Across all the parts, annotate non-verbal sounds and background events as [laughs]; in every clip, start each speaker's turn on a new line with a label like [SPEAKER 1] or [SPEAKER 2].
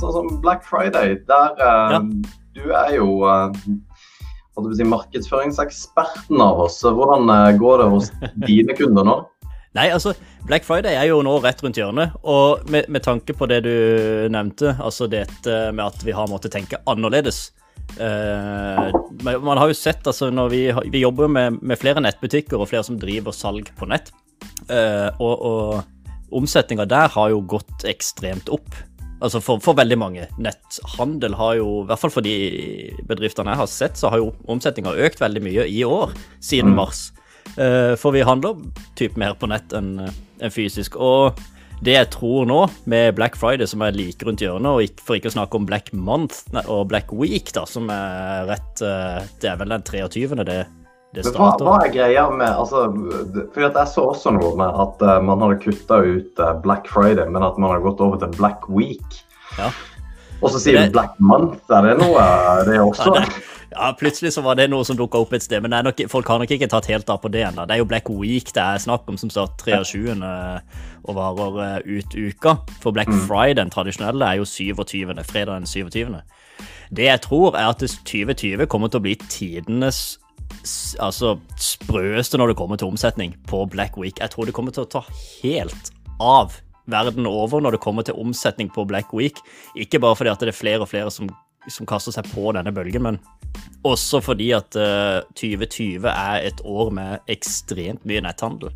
[SPEAKER 1] sånn som Black Friday, der uh, ja. du er jo uh, si, markedsføringseksperten av oss. Hvordan uh, går det hos [laughs] dine kunder nå?
[SPEAKER 2] Nei, altså, Black Friday er jo nå rett rundt hjørnet. Og med, med tanke på det du nevnte, altså dette med at vi har måttet tenke annerledes. Uh, man har jo sett, altså når vi, vi jobber med, med, flere nettbutikker og flere som driver salg på nett. Uh, og, og omsetninga der har jo gått ekstremt opp. Altså for, for, veldig mange. Netthandel har jo, i hvert fall for de bedriftene jeg har sett, så har jo omsetninga økt veldig mye i år, siden mm. mars. Eh, for vi handler typ mer på nett enn en fysisk. Og det jeg tror nå, med Black Friday, som er like rundt hjørnet, og for ikke å snakke om Black Month og Black Week, da, som er rett eh, Det er vel den 23. det, det
[SPEAKER 1] starter. Hva, hva, er greia med altså, for Jeg så også noe med at uh, man hadde kutta ut uh, Black Friday, men at man har gått over til Black Week. Ja. Og så sier det... du Black Month. Er det noe, det [laughs] også? Ja, det,
[SPEAKER 2] ja, plutselig så var det noe som dukka opp et sted, men nok, folk har nok ikke tatt helt av på det ennå. Det er jo Black Week det er snakk om, som står 23. og varer eh, ut uka. For Black mm. Friday, den tradisjonelle, er jo 27. fredag den 27. Det jeg tror, er at 2020 kommer til å bli tidenes altså, sprøeste når det kommer til omsetning på Black Week. Jeg tror det kommer til å ta helt av verden over når det kommer til omsetning på Black Week. Ikke bare fordi at det er flere og flere som som kaster seg på denne bølgen, men også fordi at uh, eh, 2020 er et år med ekstremt mye netthandel.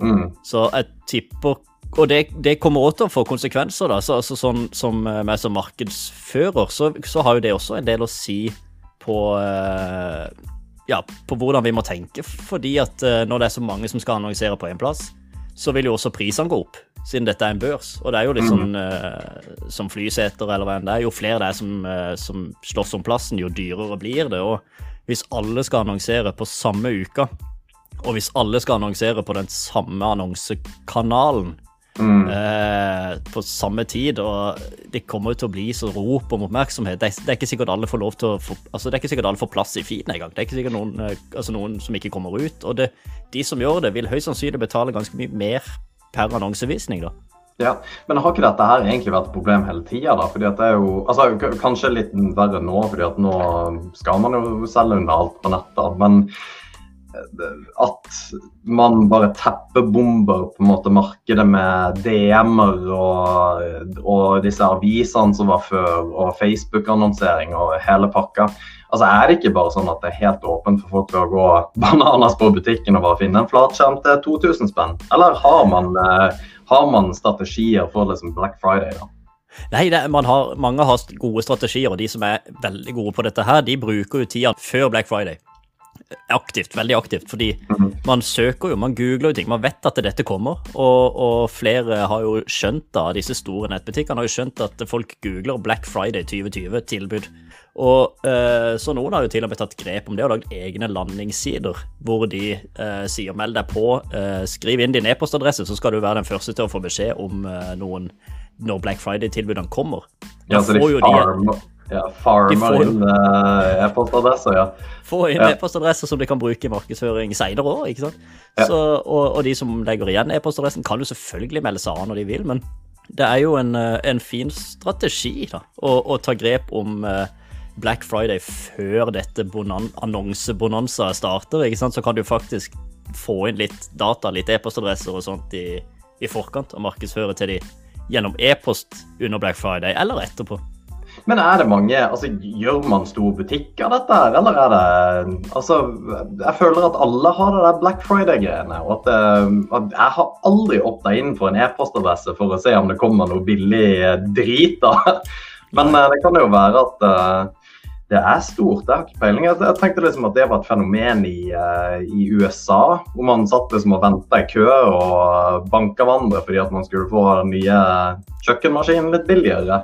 [SPEAKER 2] Mm. Så jeg tipper Og det, det kommer også til å få konsekvenser, da. Så, altså, sånn som meg som markedsfører, så, så, har jo det også en del å si på uh, ja, på hvordan vi må tenke. Fordi at når det er så mange som skal annonsere på én plass, så vil jo også prisene gå opp siden dette er en børs. Og det er jo litt sånn uh, som flyseter eller hva enn det er. Jo flere det er som, uh, som slåss om plassen, jo dyrere blir det. Og hvis alle skal annonsere på samme uka, og hvis alle skal annonsere på den samme annonsekanalen Mm. Eh, på samme tid, og det kommer jo til å bli så rop om oppmerksomhet. Det er, det er, ikke sikkert alle får lov til å få, altså det er ikke sikkert alle får plass i feeden engang. Det er ikke sikkert noen, altså noen som ikke kommer ut. Og det, de som gjør det, vil høyst sannsynlig betale ganske mye mer per annonsevisning, da.
[SPEAKER 1] Ja, Men har ikke dette her egentlig vært et problem hele tida? Altså Kanskje litt verre nå, fordi at nå skal man jo selge under alt på nettet. Men eh, at man bare teppebomber på en måte markedet med DM-er og, og, disse avisene som var før, og Facebook-annonsering og hele pakka. Altså Er det ikke bare sånn at det er helt åpent for folk å gå bananas på butikken og bare finne en flatskjerm til 2000 spenn? Eller har man, eh, har man strategier for liksom Black Friday? da?
[SPEAKER 2] Nei, det, har, mange har gode strategier, og de som er veldig gode på dette her, de bruker jo tida før Black Friday aktivt, veldig aktivt. Fordi mhm. man søker jo, man googler jo ting. Man vet at dette kommer. Og, og flere har jo skjønt da, disse store nettbutikkene har jo skjønt at folk googler Black Friday 2020-tilbud. Og eh, Så noen har jo til og med tatt grep om det og lagd egne landingssider hvor de eh, sier meld deg på, eh, skriv inn din e-postadresse, så skal du være den første til å få beskjed om eh, noen når Black Friday-tilbudene kommer.
[SPEAKER 1] Da ja, så de, farm, ja, får inn uh, e-postadresser, ja.
[SPEAKER 2] Få inn ja. e-postadresser som de kan bruke i markedsføring senere òg, ikke sant. Ja. Så, og, og, de som legger igjen e-postadressen, kan jo selvfølgelig melde seg av når de vil, men det er jo en, eh, en fin strategi da, å, å, ta grep om uh, Black Friday før dette annonsebonanza starter, ikke sant, så kan du faktisk få inn litt data, litt e-postadresser og sånt i, i forkant, og markedsføre til de gjennom e-post under Black Friday eller etterpå.
[SPEAKER 1] Men er det mange altså Gjør man store butikker dette eller er det Altså, jeg føler at alle har det der Black Friday-greiene. og at, eh, at, Jeg har aldri åpna inn for en e-postadresse for å se om det kommer noe billig eh, drit. da. [laughs] Men eh, det kan jo være at det er stort. Jeg har ikke peiling. Jeg tenkte liksom at det var et fenomen i, i USA, hvor man satt liksom og venta i kø og banka hverandre fordi at man skulle få den nye kjøkkenmaskinen litt billigere.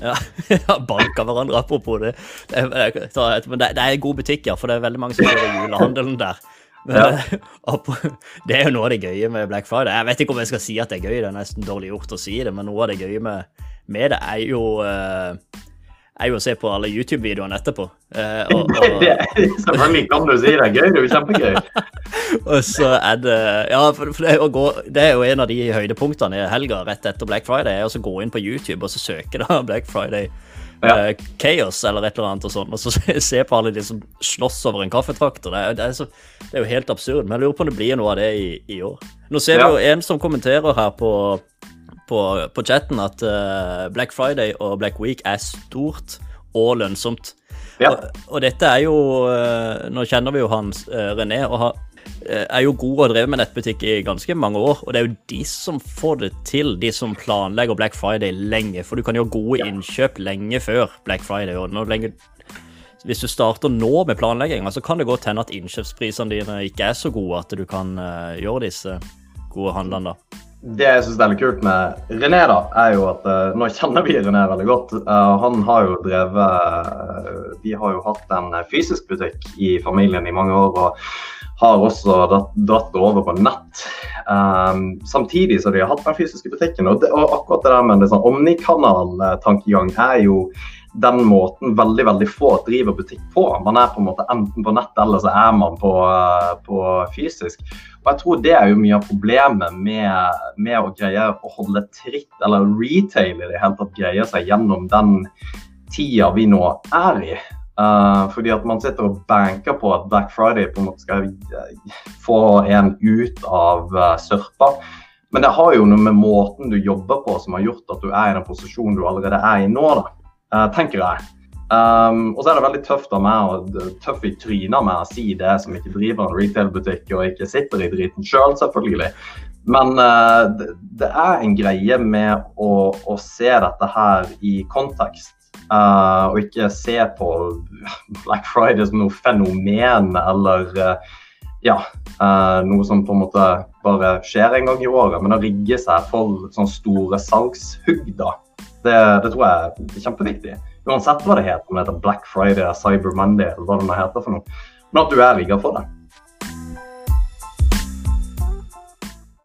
[SPEAKER 2] Ja, [laughs] Banka hverandre, apropos det. Det er, det, er en god butikk, ja, for det er veldig mange som gjør julehandelen der. Men, ja. [laughs] Det er jo noe av det gøye med Black Friday. Jeg vet ikke om jeg skal si at det er gøy, det er nesten dårlig gjort å si det, men noe av det gøye med, med det er jo uh, er jo å se på alle YouTube-videoene etterpå. Eh, og, [laughs]
[SPEAKER 1] og... det, selvfølgelig kan du si det. Gøy. Det er jo kjempegøy. [laughs]
[SPEAKER 2] og så er det Ja, for, for det, gå, det, er jo en av de høydepunktene i helga rett etter Black Friday. er å gå inn på YouTube og så søke da [laughs] Black Friday ja. uh, Chaos eller et eller annet og sånn, og så se på alle de som slåss over en kaffetrakter. Det, det, det, er jo helt absurd. Men jeg lurer på om det blir noe av det i, i år. Nå ser ja. vi jo en som kommenterer her på på, på chatten at uh, Black Friday og Black Week er stort og lønnsomt. Ja. Og, og, dette er jo uh, Nå kjenner vi jo han uh, René, og har, er jo god og drevet med nettbutikk i ganske mange år. Og det er jo de som får det til, de som planlegger Black Friday lenge. For du kan gjøre gode innkjøp lenge før Black Friday. lenge hvis du starter nå med planlegginga, så kan det godt hende at innkjøpsprisene dine ikke er så gode at du kan gjøre disse gode handlene da
[SPEAKER 1] det jeg syns er litt kult med René, da, er jo at uh, Nå kjenner vi René veldig godt. Uh, han har jo drevet uh, De har jo hatt en fysisk butikk i familien i mange år. og har også dratt det over på nett. Um, samtidig som de har hatt den fysiske butikken. Og, det, og akkurat det der med sånn omnikanal-tankegang er jo den måten veldig veldig få driver butikk på. Man er på en måte enten på nett eller så er man på, på fysisk. Og jeg tror det er jo mye av problemet med, med å greie å holde tritt, eller retail i det hele tatt greie seg gjennom den tida vi nå er i. Uh, fordi at man sitter og banker på at Black Friday på en måte skal uh, få en ut av uh, sørpa. Men det har jo noe med måten du jobber på som har gjort at du er i den posisjonen du allerede er i nå, da, tenker jeg. Um, og så er det veldig tøft av meg tøff i trynet meg å si det som ikke driver en retail-butikk og ikke sitter i driten sjøl, selv, selvfølgelig. Men uh, det, det, er en greie med å, å se dette her i kontekst. Uh, og ikke se på Black Friday som noe fenomen eller uh, ja, noe som på en måte bare skjer en gang i året. Men å rigge seg for sånne store salgshugg, da, det, det tror jeg er kjempeviktig. Uansett hva det heter, om det heter Black Friday, Cyber Monday eller hva det heter for noe. Men at du er rigga for det.